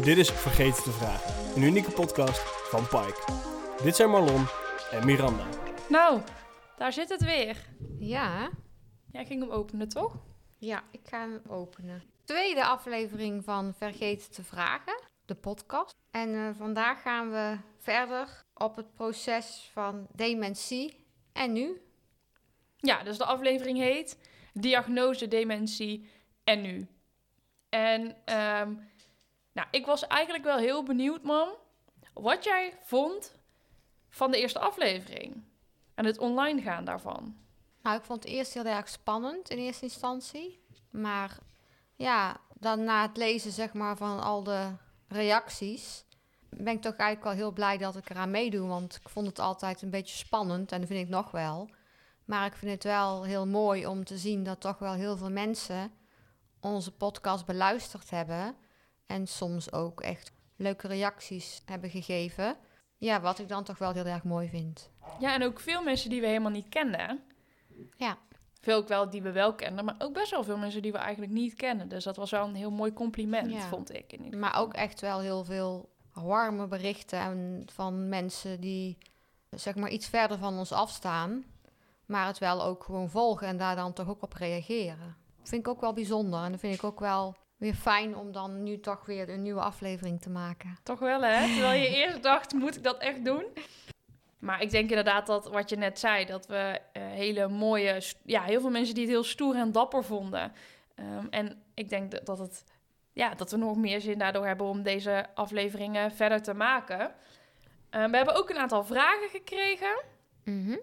Dit is Vergeten te Vragen, een unieke podcast van Pike. Dit zijn Marlon en Miranda. Nou, daar zit het weer. Ja, Jij ging hem openen, toch? ja, ik ga hem openen. Tweede aflevering van Vergeten te Vragen, de podcast. En eh, vandaag gaan we verder op het proces van dementie. En nu? Ja, dus de aflevering heet Diagnose Dementie en nu. En ehm, nou, ik was eigenlijk wel heel benieuwd, man, wat jij vond van de eerste aflevering. En het online gaan daarvan. Nou, ik vond het eerst heel erg spannend in eerste instantie. Maar ja, dan na het lezen zeg maar van al de reacties... ben ik toch eigenlijk wel heel blij dat ik eraan meedoe. Want ik vond het altijd een beetje spannend en dat vind ik nog wel. Maar ik vind het wel heel mooi om te zien dat toch wel heel veel mensen... onze podcast beluisterd hebben. En soms ook echt leuke reacties hebben gegeven. Ja, wat ik dan toch wel heel erg mooi vind. Ja, en ook veel mensen die we helemaal niet kenden. Ja. Veel ook wel die we wel kenden, maar ook best wel veel mensen die we eigenlijk niet kennen. Dus dat was wel een heel mooi compliment, Ja. vond ik. In ieder Maar ook echt wel heel veel warme berichten en van mensen die zeg maar iets verder van ons afstaan, maar het wel ook gewoon volgen en daar dan toch ook op reageren. Dat vind ik ook wel bijzonder en dat vind ik ook wel weer fijn om dan nu toch weer een nieuwe aflevering te maken. Toch wel, hè? Terwijl je eerst dacht, moet ik dat echt doen? Maar ik denk inderdaad dat wat je net zei, dat we eh, hele mooie... Ja, heel veel mensen die het heel stoer en dapper vonden. Ehm, en ik denk dat, dat, het, ja, dat we nog meer zin daardoor hebben om deze afleveringen verder te maken. Ehm, we hebben ook een aantal vragen gekregen. Mhm.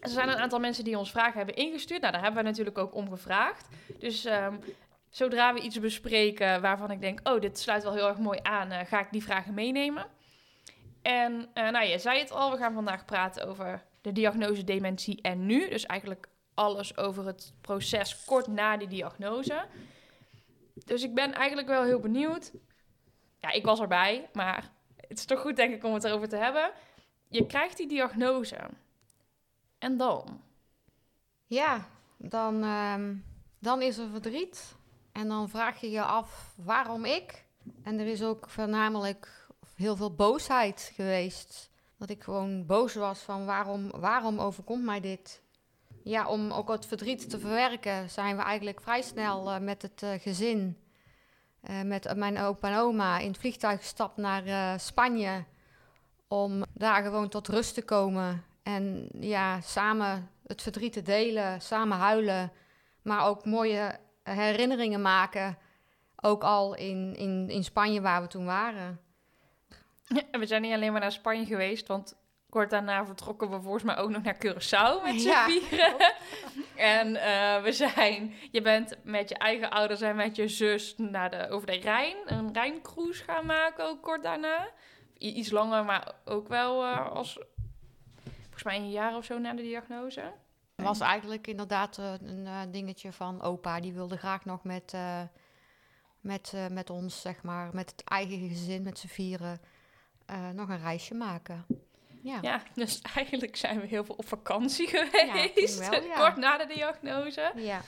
Er zijn een aantal mensen die ons vragen hebben ingestuurd. Nou, daar hebben we natuurlijk ook om gevraagd. Dus ehm, zodra we iets bespreken waarvan ik denk... oh, dit sluit wel heel erg mooi aan, eh, ga ik die vragen meenemen. En eh, nou, je zei het al, we gaan vandaag praten over de diagnose dementie en nu. Dus eigenlijk alles over het proces kort na die diagnose. Dus ik ben eigenlijk wel heel benieuwd. Ja, ik was erbij, maar het is toch goed denk ik om het erover te hebben. Je krijgt die diagnose. En dan? Ja, dan, ehm, dan is er verdriet en dan vraag je je af waarom ik. En er is ook voornamelijk heel veel boosheid geweest. Dat ik gewoon boos was van waarom, waarom overkomt mij dit? Ja, om ook het verdriet te verwerken zijn we eigenlijk vrij snel eh, met het eh, gezin, eh, met mijn opa en oma, in het vliegtuig gestapt naar Spanje. Om daar gewoon tot rust te komen. En ja, samen het verdriet te delen, samen huilen. Maar ook mooie herinneringen maken. Ook al in, in, in Spanje waar we toen waren. En we zijn niet alleen maar naar Spanje geweest, want kort daarna vertrokken we volgens mij ook nog naar Curaçao met z'n Ja, vieren. En eh, we zijn, je bent met je eigen ouders en met je zus naar de, over de Rijn, een Rijncruise gaan maken, ook kort daarna. I- iets langer, maar ook wel eh, als, volgens mij een jaar of zo na de diagnose. Het was eigenlijk inderdaad eh, een eh, dingetje van opa. Die wilde graag nog met, eh, met, met ons, zeg maar, met het eigen gezin, met z'n vieren, nog een reisje maken. Ja. Ja, dus eigenlijk zijn we heel veel op vakantie geweest, wel, ja. kort na de diagnose. ja.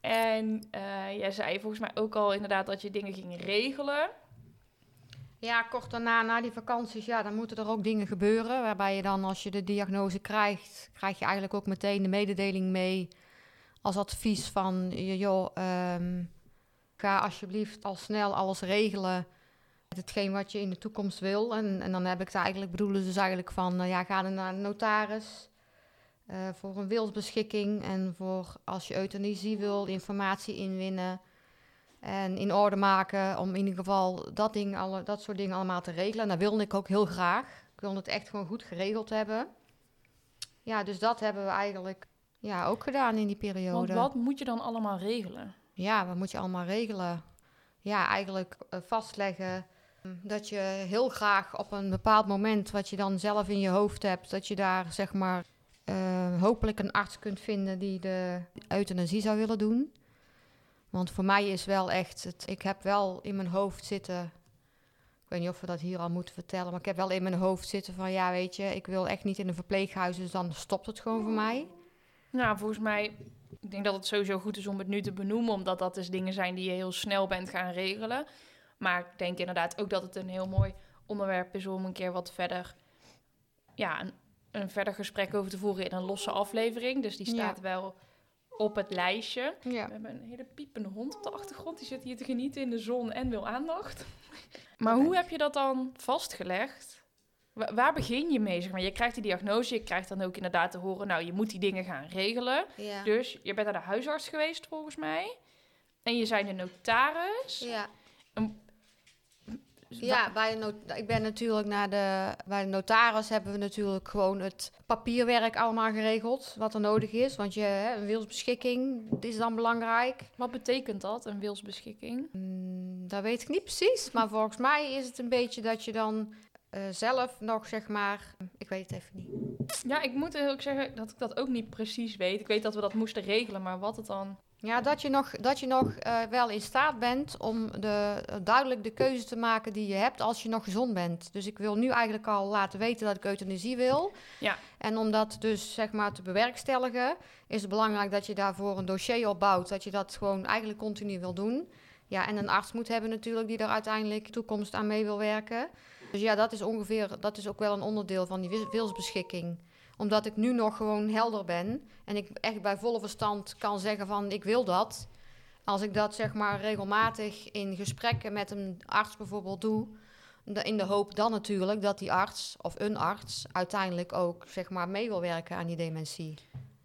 En jij zei volgens mij ook al inderdaad dat je dingen ging regelen. Ja, kort daarna, na die vakanties, ja, dan moeten er ook dingen gebeuren. Waarbij je dan, als je de diagnose krijgt, krijg je eigenlijk ook meteen de mededeling mee. Als advies van, joh, ehm, ga alsjeblieft al snel alles regelen. Met hetgeen wat je in de toekomst wil. En, en dan heb ik het eigenlijk, bedoelen ze dus eigenlijk van, eh, ja, ga dan naar de notaris. eh, voor een wilsbeschikking en voor als je euthanasie wil, informatie inwinnen. En in orde maken om in ieder geval dat, ding, alle, dat soort dingen allemaal te regelen. En dat wilde ik ook heel graag. Ik wilde het echt gewoon goed geregeld hebben. Ja, dus dat hebben we eigenlijk ja, ook gedaan in die periode. Want wat moet je dan allemaal regelen? Ja, wat moet je allemaal regelen? Ja, eigenlijk eh, vastleggen dat je heel graag op een bepaald moment wat je dan zelf in je hoofd hebt, dat je daar zeg maar eh, hopelijk een arts kunt vinden die de euthanasie zou willen doen. Want voor mij is wel echt, het, ik heb wel in mijn hoofd zitten, ik weet niet of we dat hier al moeten vertellen, maar ik heb wel in mijn hoofd zitten van ja, weet je, ik wil echt niet in een verpleeghuis, dus dan stopt het gewoon voor mij. Nou, volgens mij, ik denk dat het sowieso goed is om het nu te benoemen, omdat dat dus dingen zijn die je heel snel bent gaan regelen. Maar ik denk inderdaad ook dat het een heel mooi onderwerp is om een keer wat verder, ja, een, een verder gesprek over te voeren in een losse aflevering. Dus die Ja. staat wel op het lijstje. Ja. We hebben een hele piepende hond op de achtergrond. Die zit hier te genieten in de zon en wil aandacht. Maar hoe heb je dat dan vastgelegd? Wa- waar begin je mee? Zeg maar? Je krijgt die diagnose, je krijgt dan ook inderdaad te horen... nou, je moet die dingen gaan regelen. Ja. Dus je bent naar de huisarts geweest, volgens mij. En je zei de notaris. Ja. Ja, bij de not- ik ben natuurlijk naar de, bij de notaris hebben we natuurlijk gewoon het papierwerk allemaal geregeld, wat er nodig is. Want je, hè, een wilsbeschikking dit is dan belangrijk. Wat betekent dat, een wilsbeschikking? Mm, dat weet ik niet precies, maar volgens mij is het een beetje dat je dan eh, zelf nog, zeg maar, ik weet het even niet. Ja, ik moet ook zeggen dat ik dat ook niet precies weet. Ik weet dat we dat moesten regelen, maar wat het dan... Ja, dat je nog, dat je nog eh, wel in staat bent om de, eh, duidelijk de keuze te maken die je hebt als je nog gezond bent. Dus ik wil nu eigenlijk al laten weten dat ik euthanasie wil. Ja. En om dat dus zeg maar te bewerkstelligen, is het belangrijk dat je daarvoor een dossier opbouwt. Dat je dat gewoon eigenlijk continu wil doen. Ja, en een arts moet hebben natuurlijk die er uiteindelijk in de toekomst aan mee wil werken. Dus ja, dat is ongeveer, dat is ook wel een onderdeel van die wilsbeschikking omdat ik nu nog gewoon helder ben en ik echt bij volle verstand kan zeggen van ik wil dat. Als ik dat zeg maar regelmatig in gesprekken met een arts bijvoorbeeld doe, in de hoop dan natuurlijk dat die arts of een arts uiteindelijk ook zeg maar mee wil werken aan die dementie.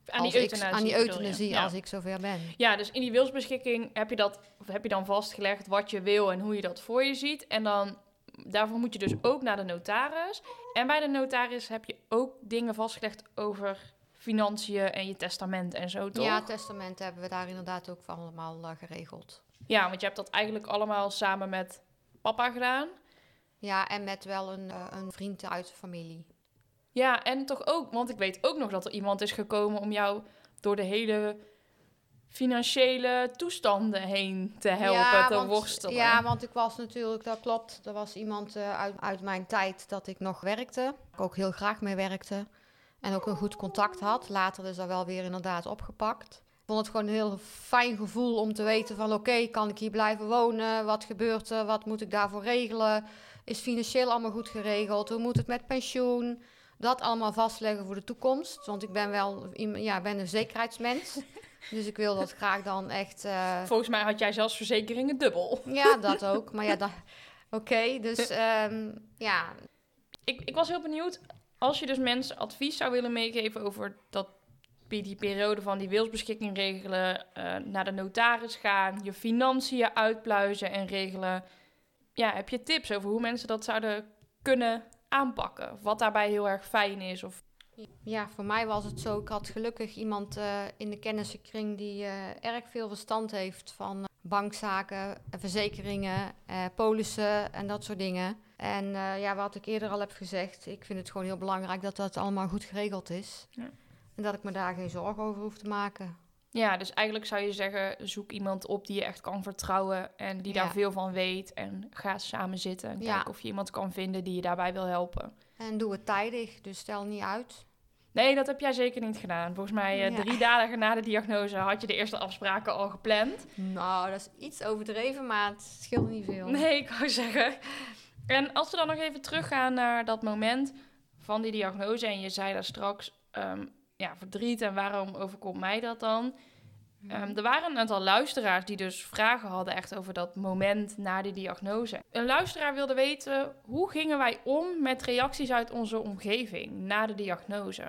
Aan die ik, euthanasie aan die euthanasie Ja. als ik zover ben. Ja, dus in die wilsbeschikking heb je, dat, of heb je dan vastgelegd wat je wil en hoe je dat voor je ziet. En dan, daarvoor moet je dus ook naar de notaris. En bij de notaris heb je ook dingen vastgelegd over financiën en je testament en zo, toch? Ja, testament hebben we daar inderdaad ook van allemaal eh, geregeld. Ja, want je hebt dat eigenlijk allemaal samen met papa gedaan. Ja, en met wel een, eh, een vriend uit de familie. Ja, en toch ook, want ik weet ook nog dat er iemand is gekomen om jou door de hele financiële toestanden heen te helpen, te want, worstelen. Ja, want ik was natuurlijk, dat klopt. Er was iemand eh, uit, uit mijn tijd dat ik nog werkte. Ik ook heel graag mee werkte. En ook een goed contact had. Later is dat wel weer inderdaad opgepakt. Ik vond het gewoon een heel fijn gevoel om te weten van... oké, kan ik hier blijven wonen? Wat gebeurt er? Wat moet ik daarvoor regelen? Is financieel allemaal goed geregeld? Hoe moet het met pensioen? Dat allemaal vastleggen voor de toekomst. Want ik ben wel ja, ben een zekerheidsmens. dus ik wil dat graag dan echt... eh, Volgens mij had jij zelfs verzekeringen dubbel. ja, dat ook. Maar ja, dat... Oké, dus ehm, ja. Ik, ik was heel benieuwd, als je dus mensen advies zou willen meegeven over dat, die periode van die wilsbeschikking regelen, eh, naar de notaris gaan, je financiën uitpluizen en regelen. Ja, heb je tips over hoe mensen dat zouden kunnen aanpakken? Wat daarbij heel erg fijn is? Of... Ja, voor mij was het zo. Ik had gelukkig iemand eh, in de kennissenkring die eh, erg veel verstand heeft van eh, bankzaken, verzekeringen, polissen en dat soort dingen. En ja, wat ik eerder al heb gezegd, ik vind het gewoon heel belangrijk dat dat allemaal goed geregeld is. Ja. En dat ik me daar geen zorgen over hoef te maken. Ja, dus eigenlijk zou je zeggen, zoek iemand op die je echt kan vertrouwen en die Ja. daar veel van weet. En ga samen zitten en Ja. kijken of je iemand kan vinden die je daarbij wil helpen. En doe het tijdig, dus stel niet uit. Nee, dat heb jij zeker niet gedaan. Volgens mij eh, Ja. drie dagen na de diagnose had je de eerste afspraken al gepland. Nou, dat is iets overdreven, maar het scheelt niet veel. Nee, ik wou zeggen. En als we dan nog even teruggaan naar dat moment van die diagnose. En je zei daar straks, ehm, ja, verdriet en waarom overkomt mij dat dan? Ehm, er waren een aantal luisteraars die dus vragen hadden echt over dat moment na die diagnose. Een luisteraar wilde weten, hoe gingen wij om met reacties uit onze omgeving na de diagnose?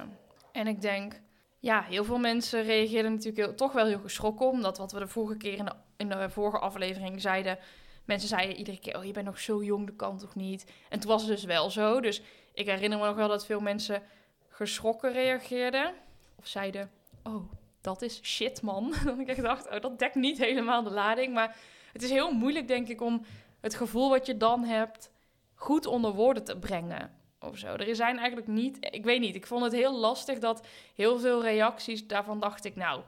En ik denk, ja, heel veel mensen reageerden natuurlijk toch wel heel geschrokken. Omdat wat we de vorige keer in de, in de vorige aflevering zeiden... Mensen zeiden iedere keer, oh, je bent nog zo jong, dat kan toch niet? En toen was het dus wel zo. Dus ik herinner me nog wel dat veel mensen geschrokken reageerden. Of zeiden, oh, dat is shit, man. Dat ik echt dacht, oh, dat dekt niet helemaal de lading. Maar het is heel moeilijk, denk ik, om het gevoel wat je dan hebt... goed onder woorden te brengen of zo. Er zijn eigenlijk niet... Ik weet niet, ik vond het heel lastig dat heel veel reacties... daarvan dacht ik, nou,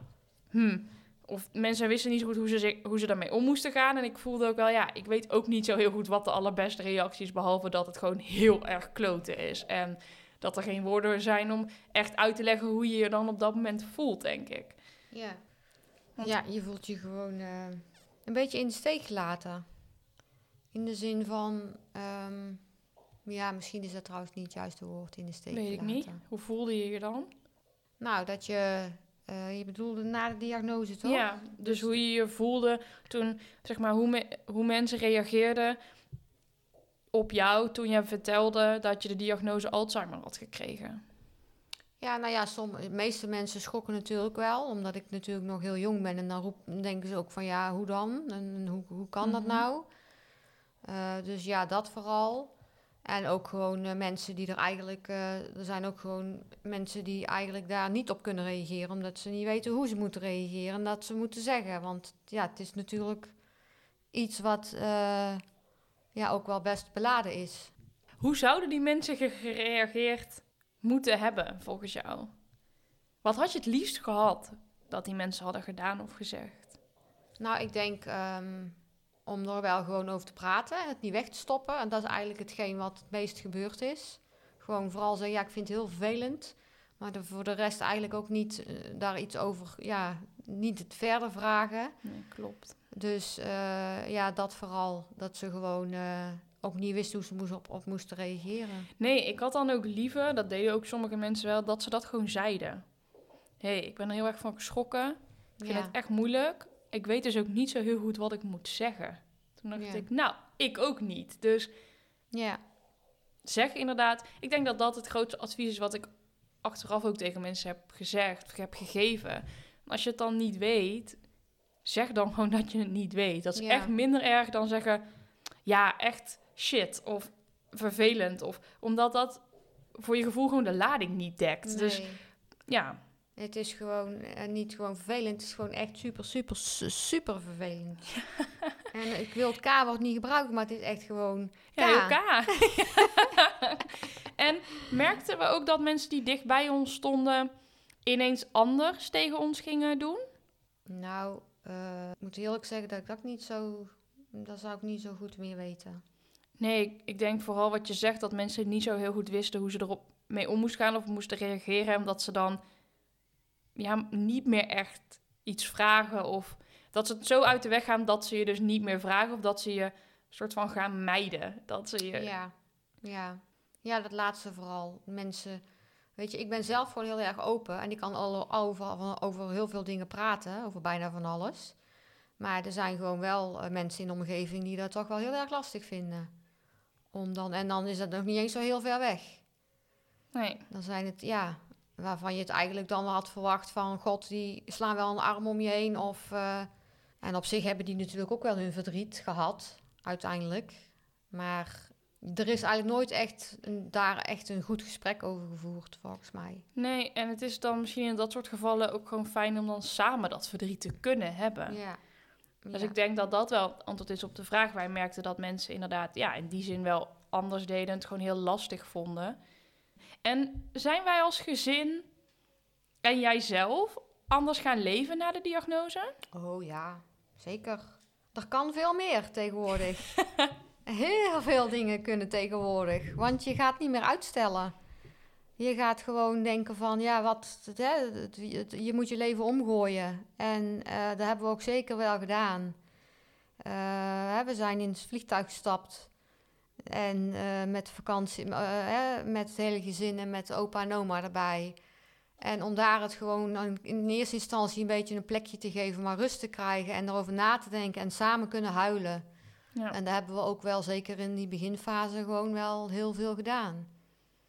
hmm... Of mensen wisten niet zo goed hoe ze, hoe ze daarmee om moesten gaan. En ik voelde ook wel, ja, ik weet ook niet zo heel goed wat de allerbeste reactie is. Behalve dat het gewoon heel erg kloten is. En dat er geen woorden zijn om echt uit te leggen hoe je je dan op dat moment voelt, denk ik. Ja. Want- Ja, je voelt je gewoon eh, een beetje in de steek gelaten. In de zin van, ehm, ja, misschien is dat trouwens niet het juiste woord in de steek Weet ik laten. niet. Hoe voelde je je dan? Nou, dat je, eh, je bedoelde na de diagnose toch? Ja, dus Dus- hoe je je voelde toen, zeg maar, hoe, me- hoe mensen reageerden op jou toen je vertelde dat je de diagnose Alzheimer had gekregen. Ja, nou ja, som, de meeste mensen schokken natuurlijk wel, omdat ik natuurlijk nog heel jong ben. En dan roep, denken ze ook van ja, hoe dan? En hoe, hoe kan dat Mhm. nou? Eh, dus ja, dat vooral. En ook gewoon eh, mensen die er eigenlijk... eh, er zijn ook gewoon mensen die eigenlijk daar niet op kunnen reageren... omdat ze niet weten hoe ze moeten reageren en dat ze moeten zeggen. Want ja, het is natuurlijk iets wat ja, ook wel best beladen is. Hoe zouden die mensen ge- gereageerd moeten hebben, volgens jou? Wat had je het liefst gehad dat die mensen hadden gedaan of gezegd? Nou, ik denk ehm, om er wel gewoon over te praten, het niet weg te stoppen. En dat is eigenlijk hetgeen wat het meest gebeurd is. Gewoon vooral zeggen, ja, ik vind het heel vervelend. Maar voor de rest eigenlijk ook niet eh, daar iets over, ja, niet het verder vragen. Nee, klopt. Dus eh, ja, dat vooral. Dat ze gewoon eh, ook niet wisten hoe ze moest op, op moesten reageren. Nee, ik had dan ook liever, dat deden ook sommige mensen wel, dat ze dat gewoon zeiden. Hé, hey, ik ben er heel erg van geschrokken. Ik vind Ja. het echt moeilijk. Ik weet dus ook niet zo heel goed wat ik moet zeggen. Toen dacht Ja. ik, nou, ik ook niet. Dus ja, zeg inderdaad. Ik denk dat dat het grootste advies is wat ik achteraf ook tegen mensen heb gezegd heb gegeven. Als je het dan niet weet, zeg dan gewoon dat je het niet weet. Dat is Ja. echt minder erg dan zeggen, ja, echt shit of vervelend. Of omdat dat voor je gevoel gewoon de lading niet dekt. Dus ja, Het is gewoon eh, niet gewoon vervelend, het is gewoon echt super, super, su- super vervelend. en ik wil het K-woord niet gebruiken, maar het is echt gewoon K. ja K. en merkten we ook dat mensen die dicht bij ons stonden ineens anders tegen ons gingen doen? Nou, eh, ik moet eerlijk zeggen dat ik dat niet zo, dat zou ik niet zo goed meer weten. Nee, ik, ik denk vooral wat je zegt, dat mensen niet zo heel goed wisten hoe ze erop mee om moesten gaan of moesten reageren. Omdat ze dan ja, niet meer echt iets vragen of dat ze het zo uit de weg gaan dat ze je dus niet meer vragen of dat ze je soort van gaan mijden. Dat ze je... Ja, ja. Ja, dat laatste vooral. Mensen, weet je, ik ben zelf gewoon heel erg open en ik kan al over, over heel veel dingen praten, over bijna van alles. Maar er zijn gewoon wel eh, mensen in de omgeving die dat toch wel heel erg lastig vinden. Om dan, en dan is dat nog niet eens zo heel ver weg. Nee. Dan zijn het, ja, waarvan je het eigenlijk dan had verwacht van... God, die slaan wel een arm om je heen. Of, eh, en op zich hebben die natuurlijk ook wel hun verdriet gehad, uiteindelijk. Maar er is eigenlijk nooit echt een, daar echt een goed gesprek over gevoerd, volgens mij. Nee, en het is dan misschien in dat soort gevallen ook gewoon fijn om dan samen dat verdriet te kunnen hebben. Ja. Dus Ja. ik denk dat dat wel het antwoord is op de vraag. Wij merkten dat mensen inderdaad, ja, in die zin wel anders deden en het gewoon heel lastig vonden. En zijn wij als gezin en jij zelf anders gaan leven na de diagnose? Oh ja, zeker. Er kan veel meer tegenwoordig. Heel veel dingen kunnen tegenwoordig. Want je gaat niet meer uitstellen. Je gaat gewoon denken van, ja, wat, je moet je leven omgooien. En eh, dat hebben we ook zeker wel gedaan. Eh, we zijn in het vliegtuig gestapt. En eh, met vakantie, met het hele gezin en met opa en oma erbij. En om daar het gewoon in eerste instantie een beetje een plekje te geven, maar rust te krijgen en erover na te denken en samen kunnen huilen. Ja. En dat hebben we ook wel, zeker in die beginfase, gewoon wel heel veel gedaan.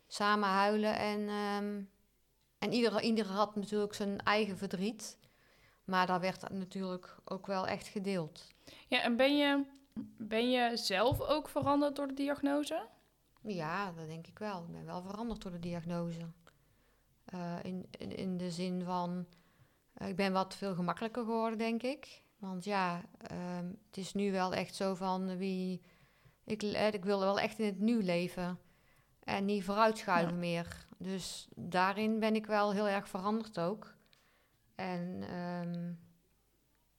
Samen huilen en, ehm, en ieder, ieder had natuurlijk zijn eigen verdriet. Maar daar werd dat natuurlijk ook wel echt gedeeld. ja, en ben je, ben je zelf ook veranderd door de diagnose? Ja, dat denk ik wel. Ik ben wel veranderd door de diagnose. Eh, in, in, in de zin van, eh, ik ben wat veel gemakkelijker geworden, denk ik. Want ja, ehm, het is nu wel echt zo van wie. Ik, eh, ik wil wel echt in het nu leven. En niet vooruitschuiven meer. Dus daarin ben ik wel heel erg veranderd ook. En ehm,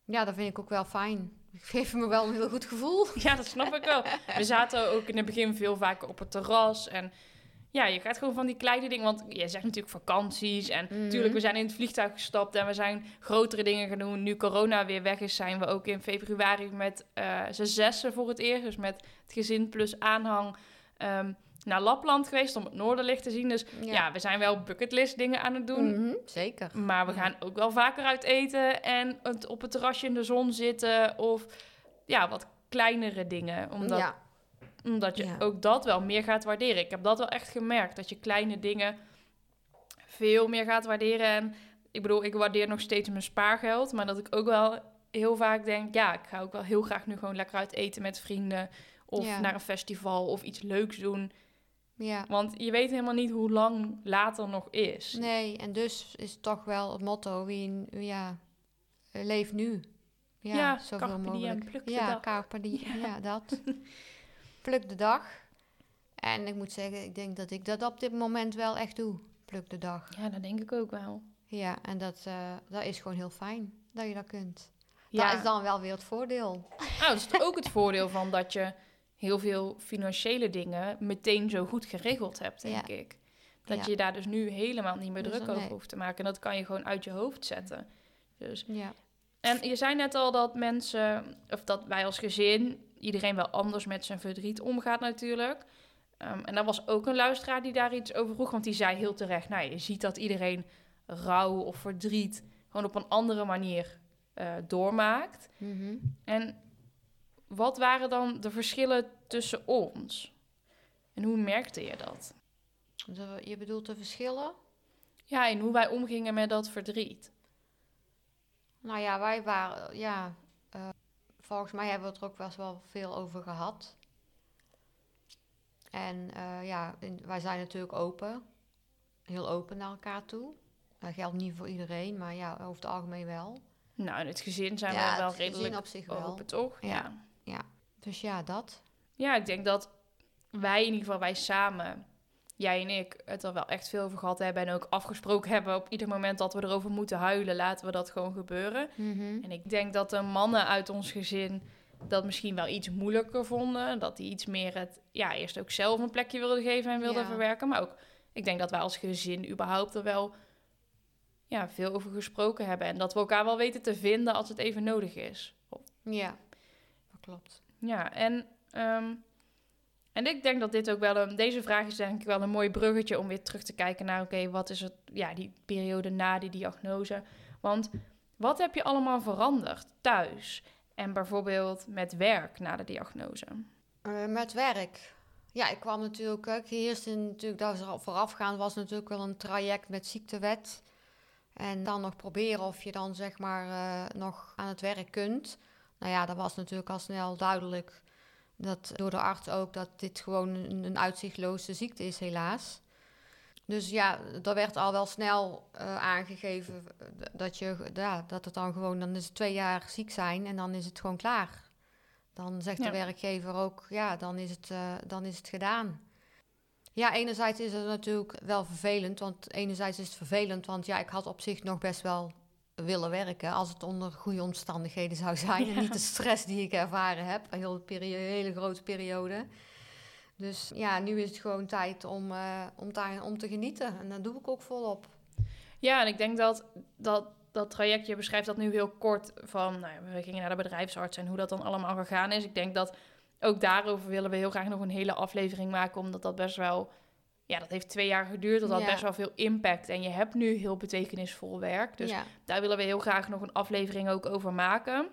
ja, dat vind ik ook wel fijn. Ik geef me wel een heel goed gevoel. Ja, dat snap ik wel. We zaten ook in het begin veel vaker op het terras. En ja, je gaat gewoon van die kleine dingen. Want je zegt natuurlijk vakanties. En Mhm. natuurlijk, we zijn in het vliegtuig gestapt en we zijn grotere dingen gaan doen. Nu corona weer weg is, zijn we ook in februari met eh z'n zessen voor het eerst. Dus met het gezin plus aanhang ehm, naar Lapland geweest om het Noorderlicht te zien. Dus ja, we zijn wel bucketlist dingen aan het doen. Mhm, Zeker. Maar we gaan ook wel vaker uit eten en het op het terrasje in de zon zitten. Of ja, wat kleinere dingen. Omdat, ja. Omdat je Ja. ook dat wel meer gaat waarderen. Ik heb dat wel echt gemerkt. Dat je kleine dingen veel meer gaat waarderen. En ik bedoel, ik waardeer nog steeds mijn spaargeld. Maar dat ik ook wel heel vaak denk... Ja, ik ga ook wel heel graag nu gewoon lekker uit eten met vrienden. Of Ja. naar een festival of iets leuks doen. ja. Want je weet helemaal niet hoe lang later nog is. Nee, en dus is het toch wel het motto, wie, ja, leef nu. Ja, Ja, zoveel mogelijk. ja, dag. diem, ja. dat. pluk de dag. En ik moet zeggen, ik denk dat ik dat op dit moment wel echt doe. Pluk de dag. Ja, dat denk ik ook wel. Ja, en dat, eh, dat is gewoon heel fijn dat je dat kunt. Ja, Dat is dan wel weer het voordeel. nou, dat is ook het voordeel van dat je heel veel financiële dingen meteen zo goed geregeld hebt, denk Ja. ik. Dat Ja. je daar dus nu helemaal niet meer Dus druk over nee. hoeft te maken. En dat kan je gewoon uit je hoofd zetten. Dus. Ja. En je zei net al dat mensen, of dat wij als gezin, iedereen wel anders met zijn verdriet omgaat natuurlijk. Ehm, en daar was ook een luisteraar die daar iets over vroeg, want die zei heel terecht, nou, je ziet dat iedereen rouw of verdriet gewoon op een andere manier eh, doormaakt. Mhm. En wat waren dan de verschillen tussen ons? En hoe merkte je dat? De- je bedoelt de verschillen? Ja, en hoe wij omgingen met dat verdriet. Nou ja, wij waren, ja, eh, volgens mij hebben we het er ook best wel veel over gehad. En eh, ja, in- wij zijn natuurlijk open, heel open naar elkaar toe. Dat geldt niet voor iedereen, maar ja, over het algemeen wel. Nou, in het gezin zijn ja, we wel het gezin redelijk op zich wel. open, toch? Ja. Dus ja, dat. Ja, ik denk dat wij in ieder geval, wij samen, jij en ik, het er wel echt veel over gehad hebben. En ook afgesproken hebben op ieder moment dat we erover moeten huilen, laten we dat gewoon gebeuren. Mhm. En ik denk dat de mannen uit ons gezin dat misschien wel iets moeilijker vonden. Dat die iets meer het, ja, eerst ook zelf een plekje wilden geven en wilden Ja. verwerken. Maar ook, ik denk dat wij als gezin überhaupt er wel ja, veel over gesproken hebben. En dat we elkaar wel weten te vinden als het even nodig is. Ja, dat klopt. Ja, en, ehm, en ik denk dat dit ook wel een... Deze vraag is denk ik wel een mooi bruggetje om weer terug te kijken naar... Oké, wat is het, ja, die periode na die diagnose? Want wat heb je allemaal veranderd thuis? En bijvoorbeeld met werk na de diagnose? Eh, met werk. Ja, ik kwam natuurlijk, eerst in, natuurlijk, dat was voorafgaand was natuurlijk wel een traject met ziektewet. En dan nog proberen of je dan zeg maar eh, nog aan het werk kunt. Nou ja, dat was natuurlijk al snel duidelijk dat door de arts ook dat dit gewoon een, een uitzichtloze ziekte is, helaas. Dus ja, er werd al wel snel eh, aangegeven eh, dat, je, ja, dat het dan gewoon, dan is het twee jaar ziek zijn en dan is het gewoon klaar. Dan zegt Ja. de werkgever ook, ja, dan is, het, eh, dan is het gedaan. Ja, enerzijds is het natuurlijk wel vervelend, want enerzijds is het vervelend, want ja, ik had op zich nog best wel willen werken als het onder goede omstandigheden zou zijn Ja. en niet de stress die ik ervaren heb, een hele, periode, hele grote periode. Dus ja, nu is het gewoon tijd om, eh, om, daar, om te genieten en dat doe ik ook volop. Ja, en ik denk dat dat, dat traject, je beschrijft dat nu heel kort van... Nou, we gingen naar de bedrijfsarts en hoe dat dan allemaal gegaan is. Ik denk dat ook daarover willen we heel graag nog een hele aflevering maken... omdat dat best wel... Ja, dat heeft twee jaar geduurd. Dat had Ja. best wel veel impact. En je hebt nu heel betekenisvol werk. Dus ja. Daar willen we heel graag nog een aflevering ook over maken.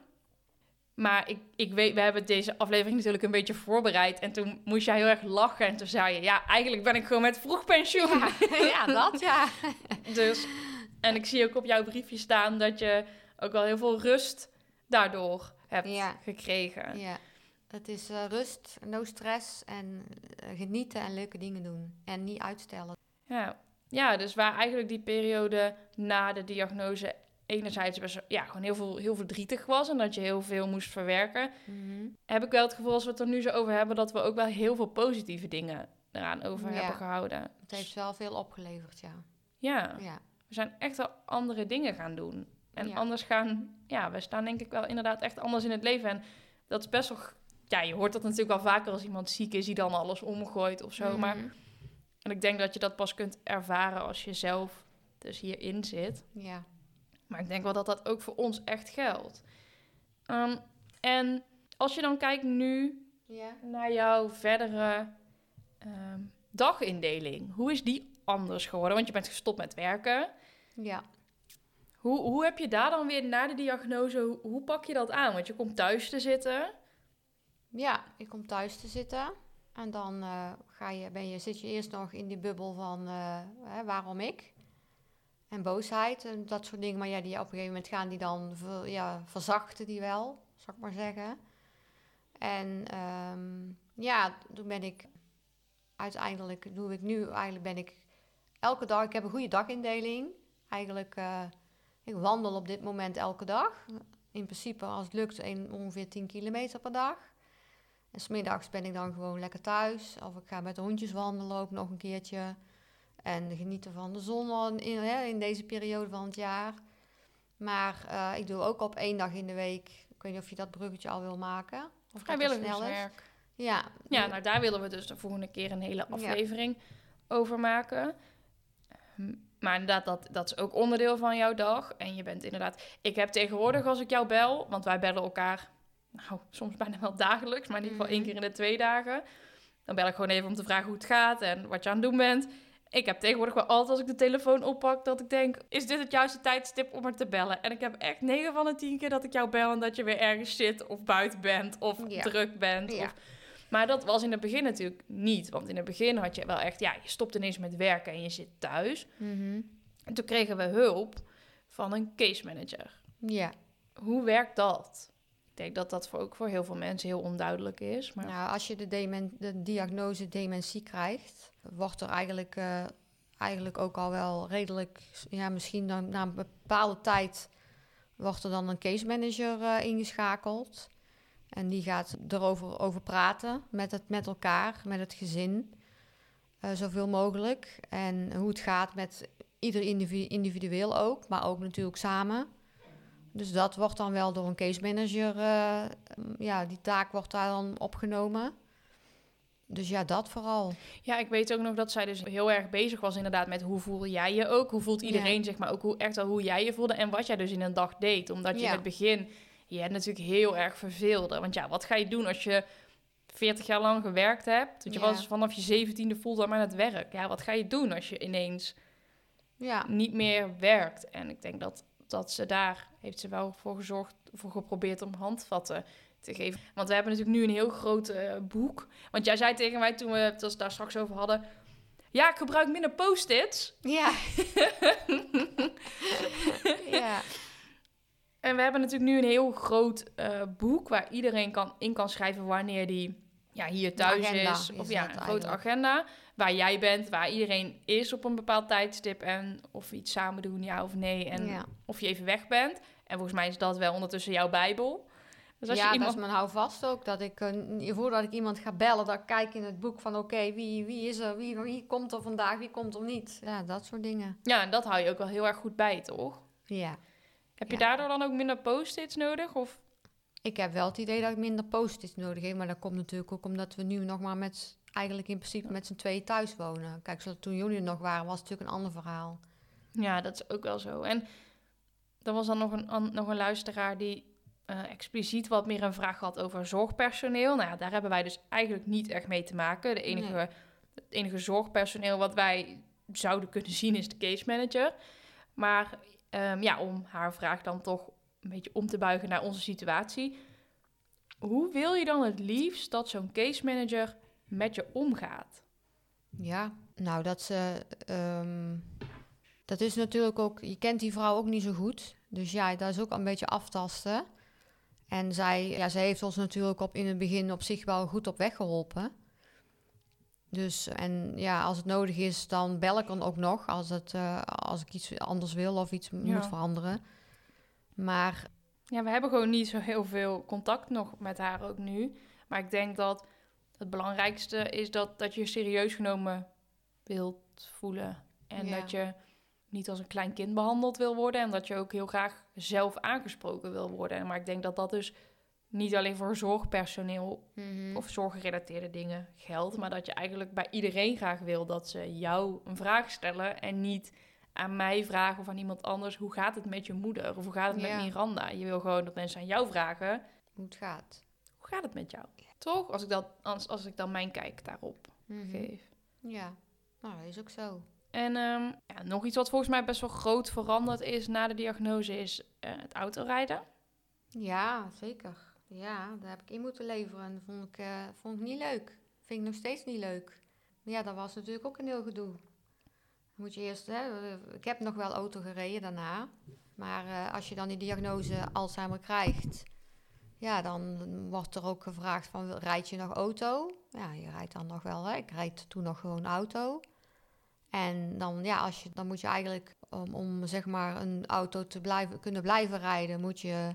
Maar ik, ik weet, we hebben deze aflevering natuurlijk een beetje voorbereid. En toen moest jij heel erg lachen. En toen zei je, ja, eigenlijk ben ik gewoon met vroeg pensioen. Ja, ja, dat ja. Dus, en ik zie ook op jouw briefje staan dat je ook wel heel veel rust daardoor hebt Ja. gekregen. ja. Het is eh, rust, no stress en eh, genieten en leuke dingen doen. En niet uitstellen. Ja. ja, dus waar eigenlijk die periode na de diagnose enerzijds best, ja, gewoon heel, veel, heel verdrietig was en dat je heel veel moest verwerken, heb ik wel het gevoel als we het er nu zo over hebben dat we ook wel heel veel positieve dingen eraan over Ja. hebben gehouden. Het heeft wel veel opgeleverd, ja. Ja, ja. we zijn echt wel andere dingen gaan doen. En Ja. anders gaan, ja, we staan denk ik wel inderdaad echt anders in het leven. En dat is best wel, ja, je hoort dat natuurlijk wel vaker als iemand ziek is, die dan alles omgooit of zo. Maar Mhm. En ik denk dat je dat pas kunt ervaren als je zelf dus hierin zit. Ja. Maar ik denk wel dat dat ook voor ons echt geldt. Ehm, en als je dan kijkt nu Ja. naar jouw verdere ehm, dagindeling, hoe is die anders geworden? Want je bent gestopt met werken. Ja. Hoe, hoe heb je daar dan weer na de diagnose, hoe, hoe pak je dat aan? Want je komt thuis te zitten. Ja, ik kom thuis te zitten. En dan eh, ga je, ben je, zit je eerst nog in die bubbel van eh, hè, waarom ik? En boosheid en dat soort dingen. Maar ja, die op een gegeven moment gaan die dan ja, verzachten die wel, zal ik maar zeggen. En ehm, ja, toen ben ik uiteindelijk, doe ik nu, eigenlijk ben ik elke dag, ik heb een goede dagindeling. Eigenlijk, eh, ik wandel op dit moment elke dag. In principe, als het lukt, een, ongeveer 10 kilometer per dag. En smiddags ben ik dan gewoon lekker thuis. Of ik ga met de hondjes wandelen ook nog een keertje. En genieten van de zon in, hè, in deze periode van het jaar. Maar eh, ik doe ook op één dag in de week. Ik weet niet of je dat bruggetje al wil maken. Of. Vrijwilligerswerk. Ja, Ja, nou daar willen we dus de volgende keer een hele Ja. aflevering over maken. Hm, Maar inderdaad, dat, dat is ook onderdeel van jouw dag. En je bent inderdaad... Ik heb tegenwoordig als ik jou bel, want wij bellen elkaar... Nou, soms bijna wel dagelijks, maar in ieder geval één Mhm. keer in de twee dagen. Dan bel ik gewoon even om te vragen hoe het gaat en wat je aan het doen bent. Ik heb tegenwoordig wel altijd als ik de telefoon oppak dat ik denk... Is dit het juiste tijdstip om er te bellen? En ik heb echt 9 van de 10 keer dat ik jou bel en dat je weer ergens zit of buiten bent of Ja. druk bent. Ja. Of maar dat was in het begin natuurlijk niet. Want in het begin had je wel echt, ja, je stopt ineens met werken en je zit thuis. Mhm. En toen kregen we hulp van een case manager. ja. Hoe werkt dat? Ik denk dat dat voor, ook voor heel veel mensen heel onduidelijk is. Maar Nou, als je de, diagnose dementie krijgt, wordt er eigenlijk, eh, eigenlijk ook al wel redelijk, ja, misschien dan, na een bepaalde tijd wordt er dan een case manager eh, ingeschakeld. En die gaat erover over praten met, het, met elkaar, met het gezin, eh, zoveel mogelijk. En hoe het gaat met ieder individu individueel ook, maar ook natuurlijk samen. Dus dat wordt dan wel door een case manager, eh, ja, die taak wordt daar dan opgenomen. Dus ja, dat vooral. ja, ik weet ook nog dat zij dus heel erg bezig was inderdaad met hoe voel jij je ook? Hoe voelt iedereen zich, maar ook hoe, echt wel hoe jij je voelde en wat jij dus in een dag deed. Omdat je Ja. in het begin, je hebt natuurlijk heel erg verveelde. Want ja, wat ga je doen als je 40 jaar lang gewerkt hebt? Want je Ja. was vanaf je zeventiende fulltime aan het werk. Ja, wat ga je doen als je ineens Ja, niet meer werkt. En ik denk dat, dat ze daar heeft ze wel voor gezorgd, voor geprobeerd om handvatten te geven. Want we hebben natuurlijk nu een heel groot eh, boek. Want jij zei tegen mij toen we het daar straks over hadden. Ja, ik gebruik minder post-its. ja. ja. En we hebben natuurlijk nu een heel groot eh, boek waar iedereen kan, in kan schrijven wanneer die ja, hier thuis is. is Of ja, een grote agenda. Waar jij bent, waar iedereen is op een bepaald tijdstip. En of we iets samen doen, ja of nee. En ja, of je even weg bent. En volgens mij is dat wel ondertussen jouw bijbel. Dus als ja je dat iemand... is mijn houvast ook. Dat ik, eh, voordat ik iemand ga bellen, dat ik kijk in het boek van... oké, wie, wie is er, wie, wie komt er vandaag, wie komt er niet. Ja, dat soort dingen. Ja, en dat hou je ook wel heel erg goed bij, toch? Ja. Heb je Ja. daardoor dan ook minder post-its nodig? Of... Ik heb wel het idee dat ik minder post-its nodig heb. Maar dat komt natuurlijk ook omdat we nu nog maar met... eigenlijk in principe met z'n tweeën thuis wonen. Kijk, zo, toen jullie er nog waren, was het natuurlijk een ander verhaal. Ja, dat is ook wel zo. En er was dan nog een, an- nog een luisteraar die eh, expliciet wat meer een vraag had over zorgpersoneel. Nou ja, daar hebben wij dus eigenlijk niet echt mee te maken. De enige, Nee. Het enige zorgpersoneel wat wij zouden kunnen zien is de case manager. Maar ehm, ja, om haar vraag dan toch een beetje om te buigen naar onze situatie. Hoe wil je dan het liefst dat zo'n case manager met je omgaat? Ja, nou dat ze. ehm, dat is natuurlijk ook. Je kent die vrouw ook niet zo goed. Dus ja, dat is ook een beetje aftasten. En zij, ja, zij heeft ons natuurlijk op, in het begin op zich wel goed op weg geholpen. Dus en ja, als het nodig is, dan bel ik dan ook nog. Als, het, eh, als ik iets anders wil of iets Ja. moet veranderen. Maar Ja, we hebben gewoon niet zo heel veel contact nog met haar ook nu. Maar ik denk dat het belangrijkste is dat, dat je je serieus genomen wilt voelen. En Ja. dat je niet als een klein kind behandeld wil worden. En dat je ook heel graag zelf aangesproken wil worden. Maar ik denk dat dat dus niet alleen voor zorgpersoneel Mhm. of zorggerelateerde dingen geldt, maar dat je eigenlijk bij iedereen graag wil dat ze jou een vraag stellen en niet aan mij vragen of aan iemand anders hoe gaat het met je moeder of hoe gaat het Ja. met Miranda. Je wil gewoon dat mensen aan jou vragen Hoe het gaat. hoe gaat het met jou. Toch? Als ik, dat, als, als ik dan mijn kijk daarop Mhm. geef. Ja, nou, dat is ook zo. En ehm, ja, nog iets wat volgens mij best wel groot veranderd is na de diagnose is eh, het autorijden. Ja, zeker. Ja, daar heb ik in moeten leveren. En dat vond ik, eh, vond ik niet leuk. Vind ik nog steeds niet leuk. Ja, dat was natuurlijk ook een heel gedoe. Dan Moet je eerst, hè, eh, ik heb nog wel auto gereden daarna. Maar als je dan die diagnose Alzheimer krijgt, ja, dan wordt er ook gevraagd van, rijd je nog auto? Ja, je rijdt dan nog wel, hè. Ik rijd toen nog gewoon auto. En dan, ja, als je, dan moet je eigenlijk, om, om zeg maar een auto te blijven, kunnen blijven rijden, moet je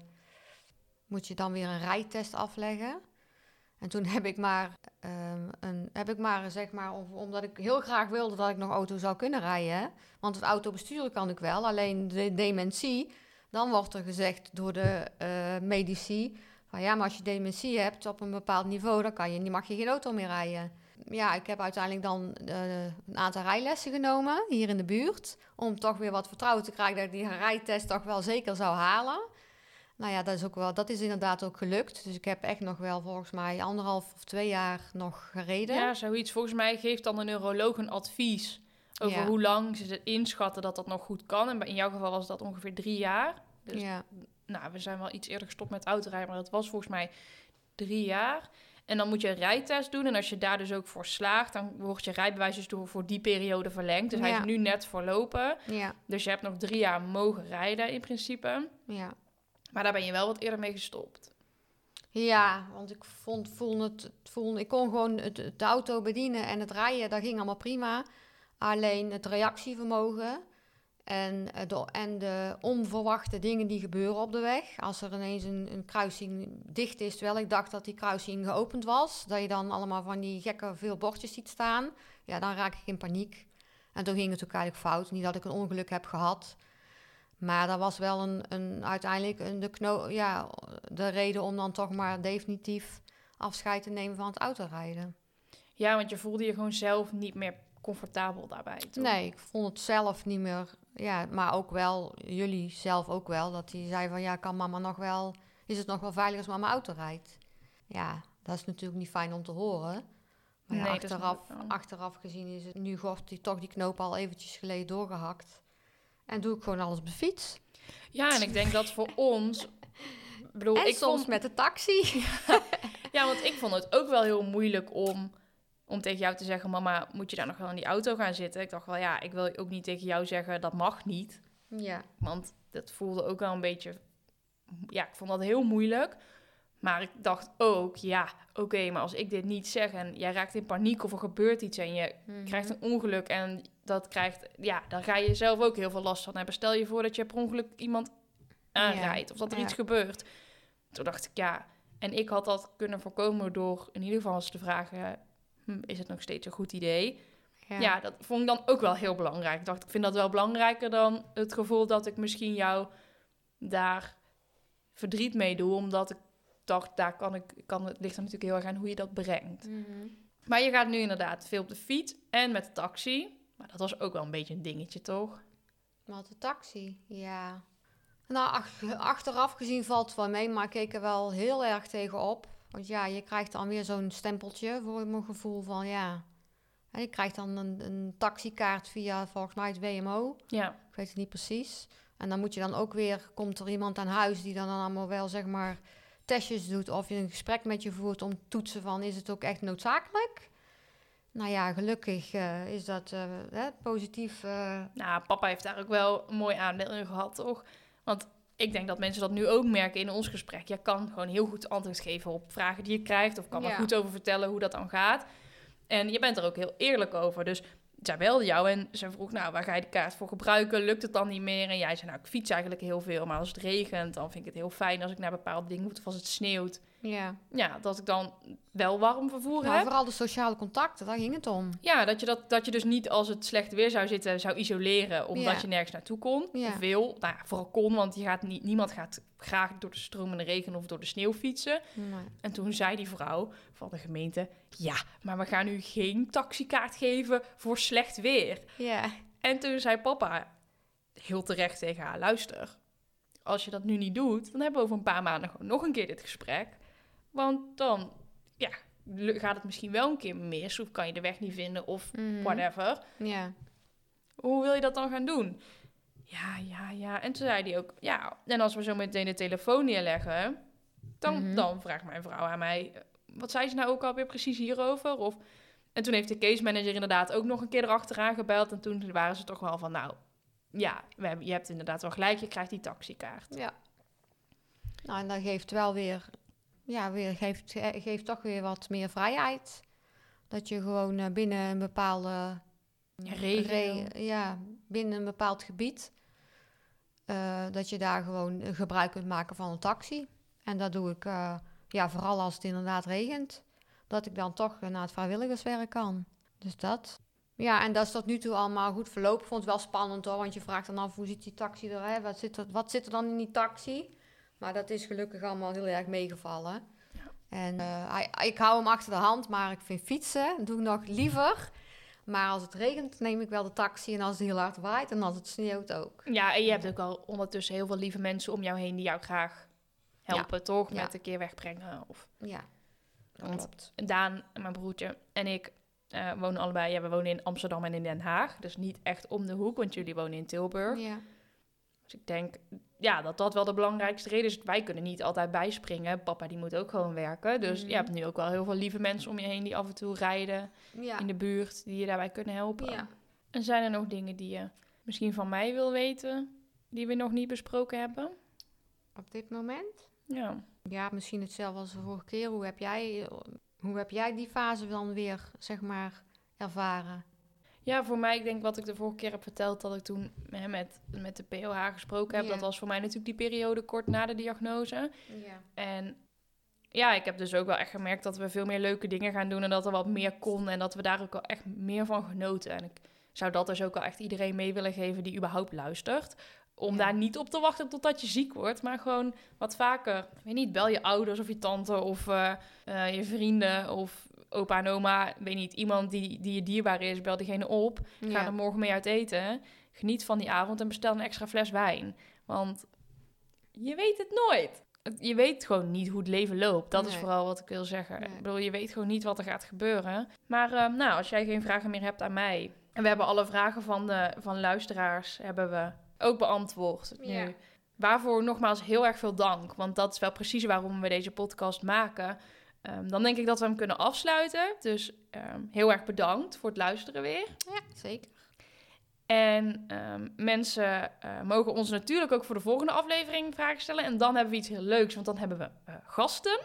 moet je dan weer een rijtest afleggen. En toen heb ik maar, ehm, een, heb ik maar zeg maar, om- omdat ik heel graag wilde dat ik nog auto zou kunnen rijden. Want het auto besturen kan ik wel, alleen de dementie. Dan wordt er gezegd door de eh, medici, van ja, maar als je dementie hebt op een bepaald niveau, dan kan je, mag je geen auto meer rijden. Ja, ik heb uiteindelijk dan eh, een aantal rijlessen genomen hier in de buurt. Om toch weer wat vertrouwen te krijgen dat ik die rijtest toch wel zeker zou halen. Nou ja, dat is, ook wel, dat is inderdaad ook gelukt. Dus ik heb echt nog wel volgens mij anderhalf of twee jaar nog gereden. Ja, zoiets. Volgens mij geeft dan de neuroloog een advies over Ja. hoe lang ze het inschatten dat dat nog goed kan. En in jouw geval was dat ongeveer drie jaar. Dus ja. Nou, we zijn wel iets eerder gestopt met autorijden, maar dat was volgens mij drie jaar. En dan moet je een rijtest doen. En als je daar dus ook voor slaagt, dan wordt je rijbewijs dus door voor die periode verlengd. Dus hij is nu net verlopen. ja, Dus je hebt nog drie jaar mogen rijden in principe. ja. Maar daar ben je wel wat eerder mee gestopt. Ja, want ik vond, voelde het voelde, ik kon gewoon het, het auto bedienen en het rijden, dat ging allemaal prima. Alleen het reactievermogen en, eh, de, en de onverwachte dingen die gebeuren op de weg. Als er ineens een, een kruising dicht is, terwijl ik dacht dat die kruising geopend was. Dat je dan allemaal van die gekke veel bordjes ziet staan. Ja, dan raak ik in paniek. En toen ging het ook eigenlijk fout. Niet dat ik een ongeluk heb gehad. Maar dat was wel een, een, uiteindelijk een, de, kno ja, de reden om dan toch maar definitief afscheid te nemen van het autorijden. Ja, want je voelde je gewoon zelf niet meer comfortabel daarbij. toch? Nee, ik vond het zelf niet meer. Ja, maar ook wel, jullie zelf ook wel, dat die zei van ja, kan mama nog wel, is het nog wel veilig als mama auto rijdt? Ja, dat is natuurlijk niet fijn om te horen. Maar ja, Nee, dat is achteraf, gezien is het nu wordt die, toch die knoop al eventjes geleden doorgehakt. En doe ik gewoon alles op de fiets. Ja, en ik denk dat voor ons... Bedoel, en ik soms vond, met de taxi. Ja, want ik vond het ook wel heel moeilijk om, om tegen jou te zeggen... Mama, moet je daar nog wel in die auto gaan zitten? Ik dacht wel, ja, ik wil ook niet tegen jou zeggen... Dat mag niet. ja. Want dat voelde ook wel een beetje... Ja, ik vond dat heel moeilijk. Maar ik dacht ook, ja, oké, maar als ik dit niet zeg... en jij raakt in paniek of er gebeurt iets en je Mhm. krijgt een ongeluk... en dat krijgt, ja, dan ga je zelf ook heel veel last van hebben. Stel je voor dat je per ongeluk iemand aanrijdt... of dat er Ja. iets gebeurt. Toen dacht ik, ja... En ik had dat kunnen voorkomen door in ieder geval eens te vragen... hm, is het nog steeds een goed idee? Ja. dat vond ik dan ook wel heel belangrijk. Ik dacht, ik vind dat wel belangrijker dan het gevoel dat ik misschien jou daar verdriet mee doe. Omdat ik dacht, daar kan ik, kan, het ligt er natuurlijk heel erg aan hoe je dat brengt. Mhm. Maar je gaat nu inderdaad veel op de fiets en met de taxi. Maar dat was ook wel een beetje een dingetje, toch? Wat de taxi, ja. Nou, ach- achteraf gezien valt het wel mee, maar ik keek er wel heel erg tegen op. Want ja, je krijgt dan weer zo'n stempeltje voor mijn gevoel van ja. En je krijgt dan een, een taxikaart via volgens mij het WMO. Ja, Ik weet het niet precies. En dan moet je dan ook weer, komt er iemand aan huis die dan, dan allemaal wel zeg maar testjes doet of je een gesprek met je voert om te toetsen van is het ook echt noodzakelijk? Nou ja, gelukkig eh, is dat eh, hè, positief. eh, nou, papa heeft daar ook wel een mooi aandeel in gehad, toch? Want ik denk dat mensen dat nu ook merken in ons gesprek. Je kan gewoon heel goed antwoord geven op vragen die je krijgt... of kan er Ja. goed over vertellen hoe dat dan gaat. En je bent er ook heel eerlijk over. Dus zij belde jou en ze vroeg, nou, waar ga je de kaart voor gebruiken? Lukt het dan niet meer? En jij zei, nou, ik fiets eigenlijk heel veel. Maar als het regent, dan vind ik het heel fijn als ik naar bepaalde dingen moet. Of als het sneeuwt, Ja. Ja, dat ik dan wel warm vervoer heb. vooral de sociale contacten, daar ging het om. Ja, dat je, dat, dat je dus niet als het slecht weer zou zitten, zou isoleren omdat Ja. je nergens naartoe kon. Ja. Of wil. Nou ja, vooral kon, want je gaat niet, niemand gaat graag door de stromende regen of door de sneeuw fietsen. Nee. En toen zei die vrouw van de gemeente, ja, maar we gaan u geen taxikaart geven voor slecht weer. Ja. En toen zei papa heel terecht tegen haar, luister, als je dat nu niet doet, dan hebben we over een paar maanden gewoon nog een keer dit gesprek. Want dan, ja, gaat het misschien wel een keer mis, of kan je de weg niet vinden, of Mhm. whatever. Ja. Hoe wil je dat dan gaan doen? Ja, ja, ja. En toen zei hij ook, ja, en als we zo meteen de telefoon neerleggen, dan, Mhm. dan vraagt mijn vrouw aan mij, eh, wat zei ze nou ook alweer precies hierover? Of, en toen heeft de case manager inderdaad ook nog een keer erachteraan gebeld. En toen waren ze toch wel van, nou, ja, we hebben, je hebt inderdaad wel gelijk, je krijgt die taxikaart. Ja. Nou, en dat geeft wel weer, ja, weer geeft, ge- geeft toch weer wat meer vrijheid. Dat je gewoon eh, binnen een bepaalde regio. re- ja, binnen een bepaald gebied, eh, dat je daar gewoon eh, gebruik kunt maken van een taxi. En dat doe ik, eh, ja, vooral als het inderdaad regent, dat ik dan toch eh, naar het vrijwilligerswerk kan. Dus dat. Ja, en dat is tot nu toe allemaal goed verlopen. Ik vond het wel spannend hoor, want je vraagt dan af hoe ziet die taxi er, hè? Wat, zit er wat zit er dan in die taxi? Maar dat is gelukkig allemaal heel erg meegevallen. En eh, ik hou hem achter de hand, maar ik vind fietsen doe ik nog liever. Maar als het regent, neem ik wel de taxi. En als het heel hard waait en als het sneeuwt ook. Ja, en je hebt ook al ondertussen heel veel lieve mensen om jou heen die jou graag helpen, toch? Ja. Met een keer wegbrengen. Of Ja, dat klopt. Daan, mijn broertje en ik eh, wonen allebei. Ja, we wonen in Amsterdam en in Den Haag. Dus niet echt om de hoek, want jullie wonen in Tilburg. Ja. Dus ik denk ja, dat dat wel de belangrijkste reden is. Wij kunnen niet altijd bijspringen. Papa die moet ook gewoon werken. Dus Mhm. je hebt nu ook wel heel veel lieve mensen om je heen die af en toe rijden Ja. in de buurt. Die je daarbij kunnen helpen. ja. En zijn er nog dingen die je misschien van mij wil weten, die we nog niet besproken hebben? Op dit moment? Ja. Ja, misschien hetzelfde als de vorige keer. Hoe heb jij, hoe heb jij die fase dan weer, zeg maar, ervaren? Ja, voor mij, ik denk wat ik de vorige keer heb verteld, dat ik toen hè, met, met de POH gesproken heb. Ja. Dat was voor mij natuurlijk die periode kort na de diagnose. Ja. En ja, ik heb dus ook wel echt gemerkt dat we veel meer leuke dingen gaan doen en dat er wat meer kon en dat we daar ook wel echt meer van genoten. En ik zou dat dus ook wel echt iedereen mee willen geven die überhaupt luistert. Om Ja. daar niet op te wachten totdat je ziek wordt, maar gewoon wat vaker, ik weet niet, bel je ouders of je tante of eh, eh, je vrienden of opa en oma, weet niet, iemand die, die je dierbaar is, bel diegene op. Ga Ja. er morgen mee uit eten. Geniet van die avond en bestel een extra fles wijn. Want je weet het nooit. Je weet gewoon niet hoe het leven loopt. Dat is vooral wat ik wil zeggen. Nee. Ik bedoel, je weet gewoon niet wat er gaat gebeuren. Maar eh, nou, als jij geen vragen meer hebt aan mij... En we hebben alle vragen van, de, van luisteraars hebben we ook beantwoord. Ja. Nu, waarvoor nogmaals heel erg veel dank. Want dat is wel precies waarom we deze podcast maken. Ehm, dan denk ik dat we hem kunnen afsluiten. Dus ehm, heel erg bedankt voor het luisteren weer. ja, zeker. En ehm, mensen eh, mogen ons natuurlijk ook voor de volgende aflevering vragen stellen. En dan hebben we iets heel leuks, want dan hebben we eh, gasten.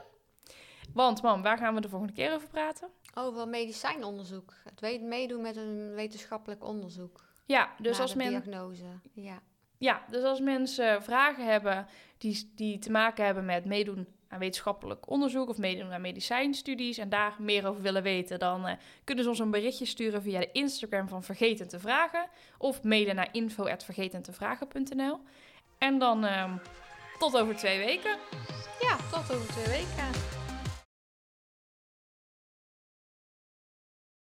Want mam, waar gaan we de volgende keer over praten? Over medicijnonderzoek. Het meedoen met een wetenschappelijk onderzoek. Ja, dus als, de men, diagnose. Ja. ja, dus als mensen vragen hebben die, die te maken hebben met meedoen wetenschappelijk onderzoek of meedoen aan medicijnstudies en daar meer over willen weten, dan eh, kunnen ze ons een berichtje sturen via de Instagram van Vergeten te Vragen of mailen naar info.vergetentevragen.nl. En dan ehm, tot over twee weken. ja, tot over twee weken.